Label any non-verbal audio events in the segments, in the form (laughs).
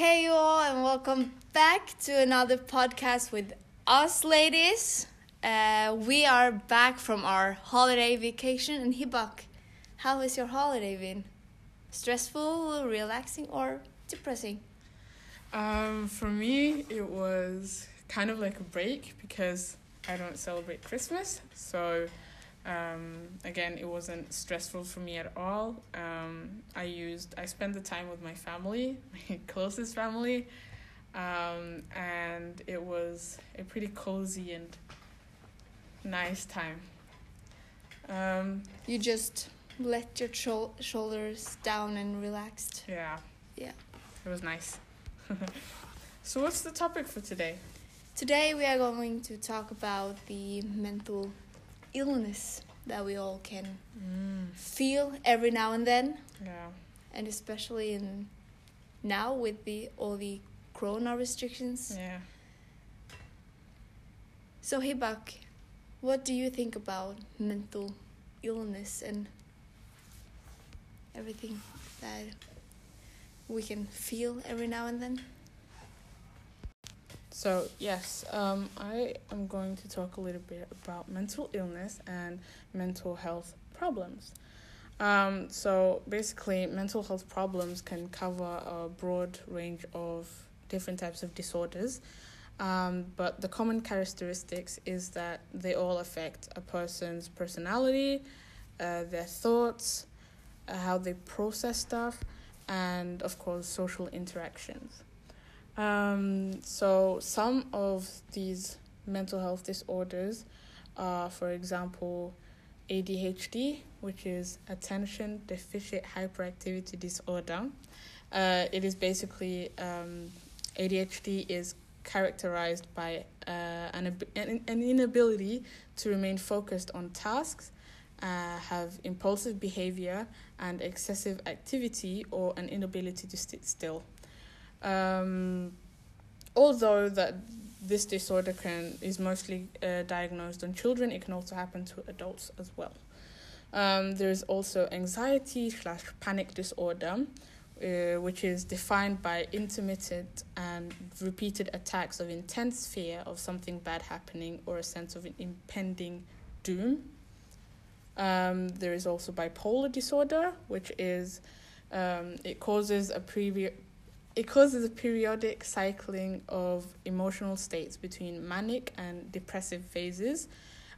Hey, all, and welcome back to another podcast with us, ladies. Uh, we are back from our holiday vacation in Hibak. How has your holiday been? Stressful, relaxing, or depressing? Um, for me, it was kind of like a break because I don't celebrate Christmas. So, um, again, it wasn't stressful for me at all. Um, I used, I spent the time with my family, (laughs) my closest family, um, and it was a pretty cozy and nice time. Um, You just let your shou- shoulders down and relaxed. yeah. Yeah. It was nice. (laughs) so, what's the topic for today? Today, we are going to talk about the mental illness that we all can Mm, feel every now and then. yeah. and especially in now with the all the corona restrictions. Yeah. So Hibak, what do you think about mental illness and everything that we can feel every now and then? So, yes, um, I am going to talk a little bit about mental illness and mental health problems. Um, so, basically, mental health problems can cover a broad range of different types of disorders. Um, but the common characteristics is that they all affect a person's personality, uh, their thoughts, uh, how they process stuff, and of course, social interactions. Um, so some of these mental health disorders are, for example, ADHD, which is attention deficit hyperactivity disorder. Uh, it is basically um, ADHD is characterized by uh, an, an an inability to remain focused on tasks, uh, have impulsive behavior and excessive activity, or an inability to sit still. Um, although that this disorder can is mostly uh, diagnosed on children, it can also happen to adults as well. Um, there is also anxiety slash panic disorder, uh, which is defined by intermittent and repeated attacks of intense fear of something bad happening or a sense of an impending doom. Um, there is also bipolar disorder, which is um, it causes a previous it causes a periodic cycling of emotional states between manic and depressive phases.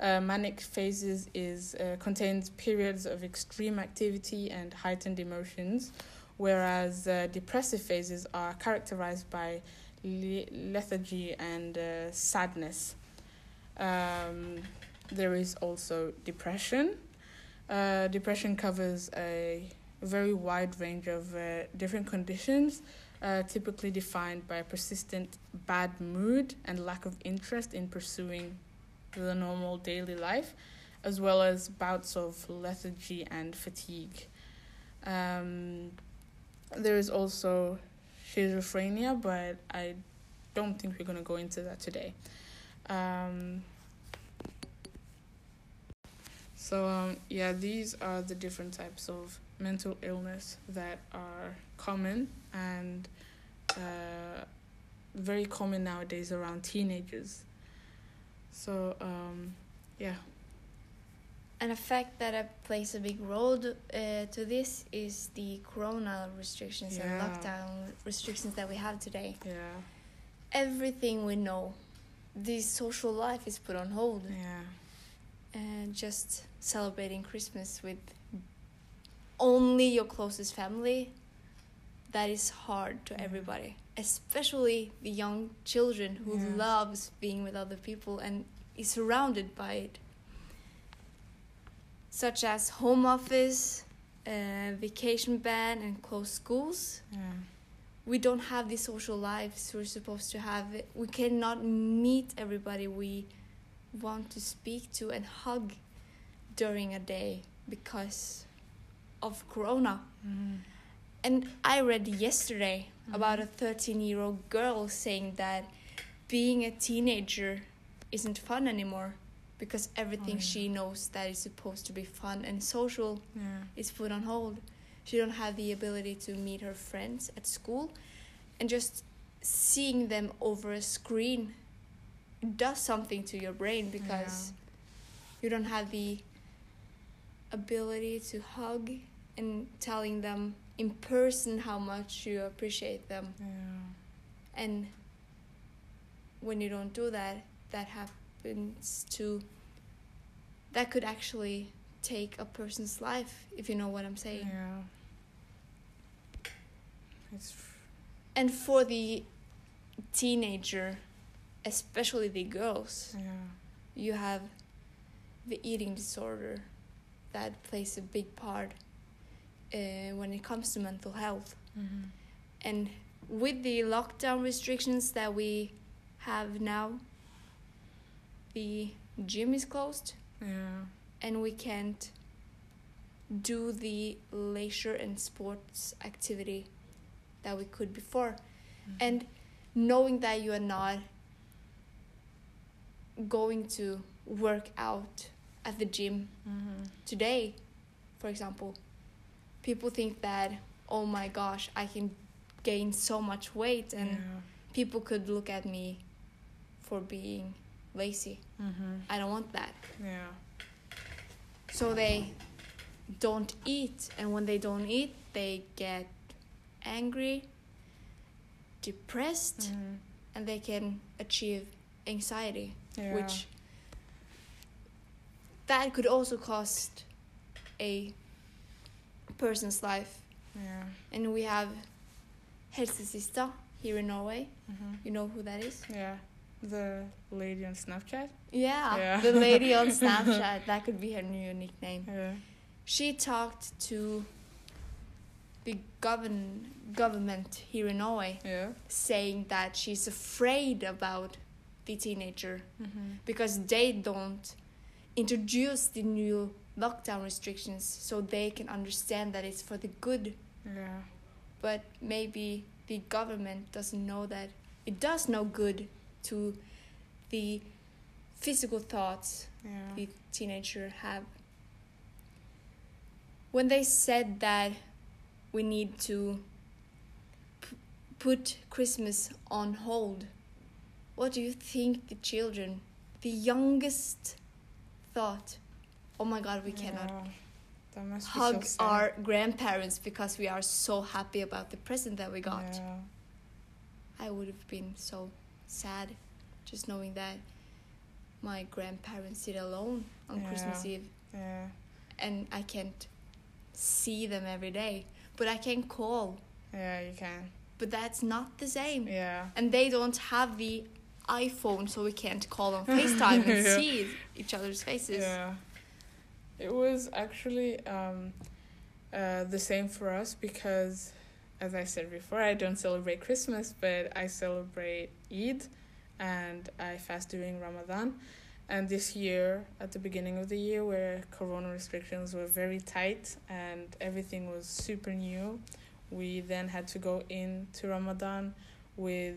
Uh, manic phases is uh, contains periods of extreme activity and heightened emotions, whereas uh, depressive phases are characterized by le- lethargy and uh, sadness. Um, there is also depression. Uh, depression covers a very wide range of uh, different conditions uh, typically defined by persistent bad mood and lack of interest in pursuing the normal daily life, as well as bouts of lethargy and fatigue. Um, there is also schizophrenia, but I don't think we're going to go into that today. Um, so, um, yeah, these are the different types of mental illness that are common and uh, very common nowadays around teenagers. So, um, yeah. An effect that uh, plays a big role uh, to this is the corona restrictions and lockdown restrictions that we have today. Yeah, Everything we know, the social life is put on hold. yeah, and just celebrating Christmas with only your closest family, that is hard to everybody, especially the young children who Yeah. loves being with other people and is surrounded by it, such as home office, uh, vacation ban, and closed schools. yeah, We don't have the social lives we're supposed to have. We cannot meet everybody we want to speak to and hug during a day because of corona. mm, And I read yesterday Mhm. about a 13 year old girl saying that being a teenager isn't fun anymore because everything Oh, yeah. she knows that is supposed to be fun and social yeah, is put on hold. She don't have the ability to meet her friends at school and just seeing them over a screen does something to your brain because you don't have the ability to hug and telling them in person how much you appreciate them Yeah. and when you don't do that that happens to that could actually take a person's life if you know what i'm saying Yeah. It's and for the teenager especially the girls yeah. you have the eating disorder that plays a big part uh, when it comes to mental health Mm-hmm. and with the lockdown restrictions that we have now the gym is closed Yeah. and we can't do the leisure and sports activity that we could before Mm-hmm. and knowing that you are not going to work out at the gym Mm-hmm. today for example people think that oh my gosh i can gain so much weight and yeah. people could look at me for being lazy Mm-hmm. i don't want that Yeah. so they don't eat and when they don't eat they get angry depressed Mm-hmm. and they can achieve anxiety Yeah. which that could also cost a person's life Yeah. and we have Helsesista here in Norway Mm-hmm. you know who that is Yeah. The lady on Snapchat. yeah, Yeah. the lady on (laughs) Snapchat that could be her new nickname Yeah. she talked to the govern government here in Norway Yeah. saying that she's afraid about the teenager Mm-hmm. because they don't introduce the new lockdown restrictions so they can understand that it's for the good Yeah. but maybe the government doesn't know that it does no good to the physical thoughts Yeah. the teenager have when they said that we need to put christmas on hold what do you think the children the youngest thought oh my god we cannot Yeah. That must be so hug sad. our grandparents because we are so happy about the present that we got Yeah. I would have been so sad just knowing that my grandparents sit alone on Christmas Eve Yeah. and I can't see them every day. But I can call. Yeah. You can. But that's not the same. Yeah. And they don't have the iPhone, so we can't call on (laughs) FaceTime and Yeah. see each other's faces. Yeah. It was actually um, uh, the same for us because, as I said before, I don't celebrate Christmas, but I celebrate Eid and I fast during Ramadan. And this year, at the beginning of the year, where corona restrictions were very tight and everything was super new, we then had to go into Ramadan with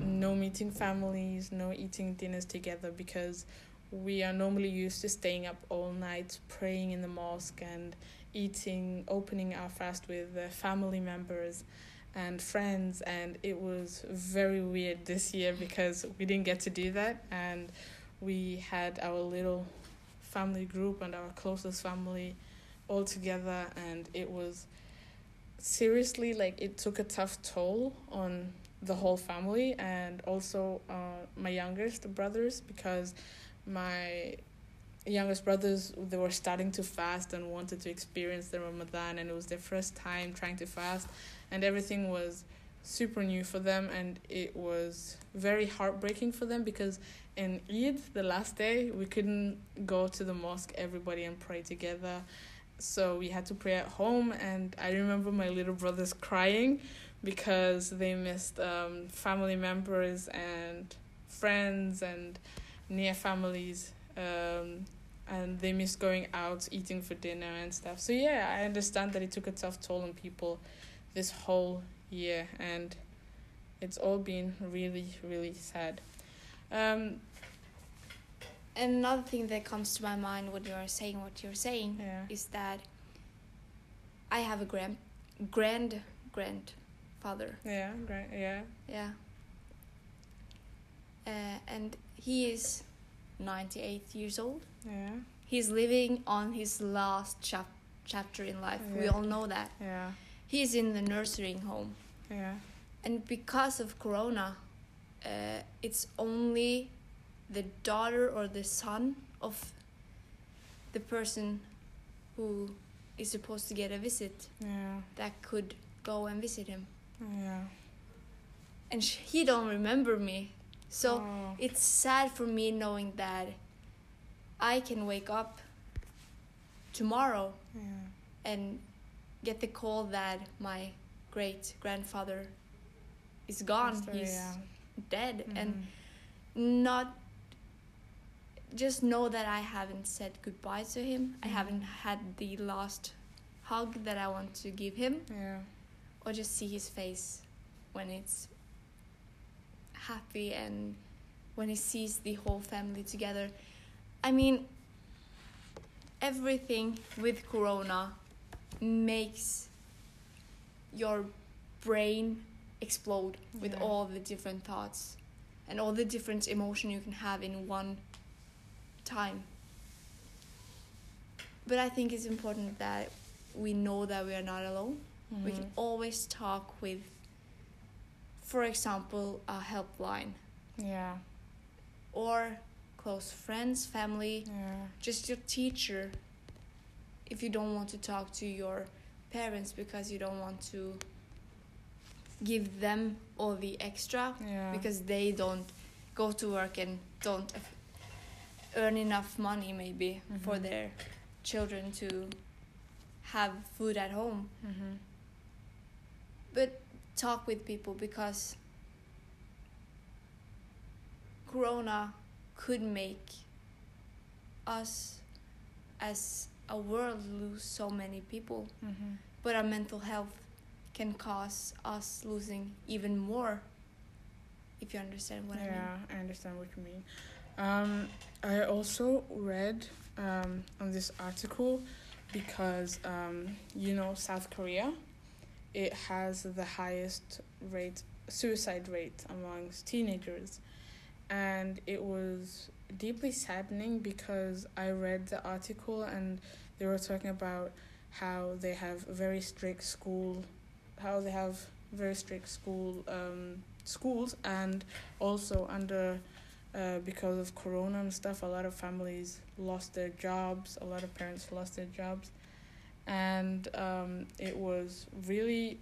no meeting families, no eating dinners together because we are normally used to staying up all night praying in the mosque and eating, opening our fast with uh, family members and friends. And it was very weird this year because we didn't get to do that. And we had our little family group and our closest family all together. And it was seriously like it took a tough toll on the whole family and also uh, my youngest brothers because my youngest brothers they were starting to fast and wanted to experience the Ramadan and it was their first time trying to fast and everything was super new for them and it was very heartbreaking for them because in Eid the last day we couldn't go to the mosque everybody and pray together. So we had to pray at home and I remember my little brothers crying because they missed um, family members and friends and near families um, and they miss going out eating for dinner and stuff. So yeah i understand that it took a tough toll on people this whole year and it's all been really really sad. Um, another thing that comes to my mind when you're saying what you're saying yeah. is that I have a grand grand grandfather grandfather. Yeah, great. Yeah. Yeah. Uh, and he is 98 years old. Yeah. He's living on his last chap- chapter in life. We all know that. Yeah. He's in the nursing home. Yeah. And because of Corona, uh, it's only the daughter or the son of the person who is supposed to get a visit Yeah. that could go and visit him. Yeah. And sh- he don't remember me. So Oh. it's sad for me knowing that I can wake up tomorrow Yeah. and get the call that my great grandfather is gone. The- He's yeah. dead. And Mhm. not just know that I haven't said goodbye to him. I Mhm. haven't had the last hug that I want to give him, Yeah. Or just see his face when it's happy and when he sees the whole family together. I mean, everything with Corona makes your brain explode with Yeah. all the different thoughts and all the different emotion you can have in one time. But I think it's important that we know that we are not alone. We can Mhm. always talk with, for example, a helpline Yeah. or close friends, family, Yeah. just your teacher if you don't want to talk to your parents because you don't want to give them all the extra Yeah. because they don't go to work and don't earn enough money maybe for Mhm. their children to have food at home Mhm. But talk with people because corona could make us as a world lose so many people Mhm. but our mental health can cause us losing even more if you understand what i mean yeah, I understand what you mean. Um, I also read um, on this article because um, you know South Korea, it has the highest rate suicide rate amongst teenagers, and it was deeply saddening because I read the article and they were talking about how they have very strict school, how they have very strict school um, schools and also under uh, because of corona and stuff a lot of families lost their jobs a lot of parents lost their jobs and um, it was really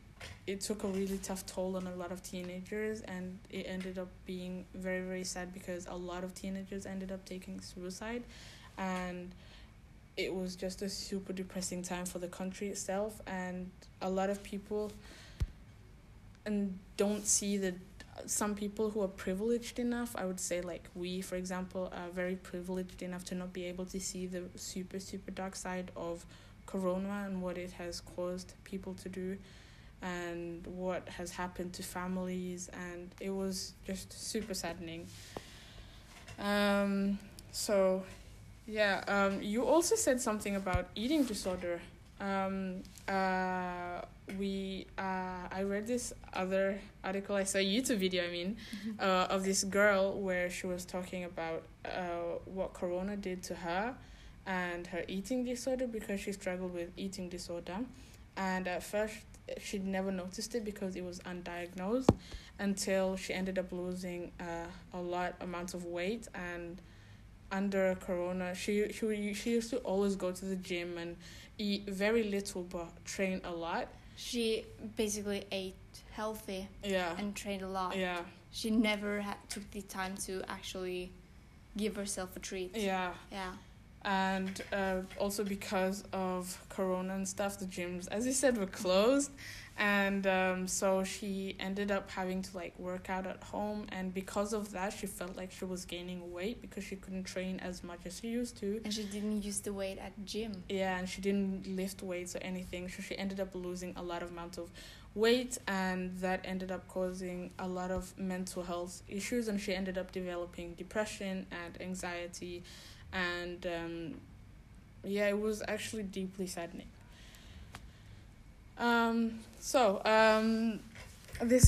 it took a really tough toll on a lot of teenagers and it ended up being very very sad because a lot of teenagers ended up taking suicide. And it was just a super depressing time for the country itself and a lot of people and don't see the some people who are privileged enough i would say like we for example are very privileged enough to not be able to see the super super dark side of corona and what it has caused people to do and what has happened to families and it was just super saddening. Um so yeah um you also said something about eating disorder. Um uh we uh i read this other article i saw a youtube video i mean (laughs) uh, of this girl where she was talking about uh what corona did to her and her eating disorder because she struggled with eating disorder. And at first she never noticed it because it was undiagnosed until she ended up losing uh, a lot amounts of weight. And under corona she she she used to always go to the gym and eat very little but train a lot. She basically ate healthy yeah. and trained a lot. Yeah. She never ha- took the time to actually give herself a treat. Yeah. Yeah and uh, also because of corona and stuff the gyms as you said were closed. And um, so she ended up having to like work out at home. And because of that she felt like she was gaining weight because she couldn't train as much as she used to. And she didn't use the weight at gym. Yeah and she didn't lift weights or anything. So she ended up losing a lot of amount of weight and that ended up causing a lot of mental health issues. And she ended up developing depression and anxiety and um, yeah it was actually deeply saddening. Um, so um, This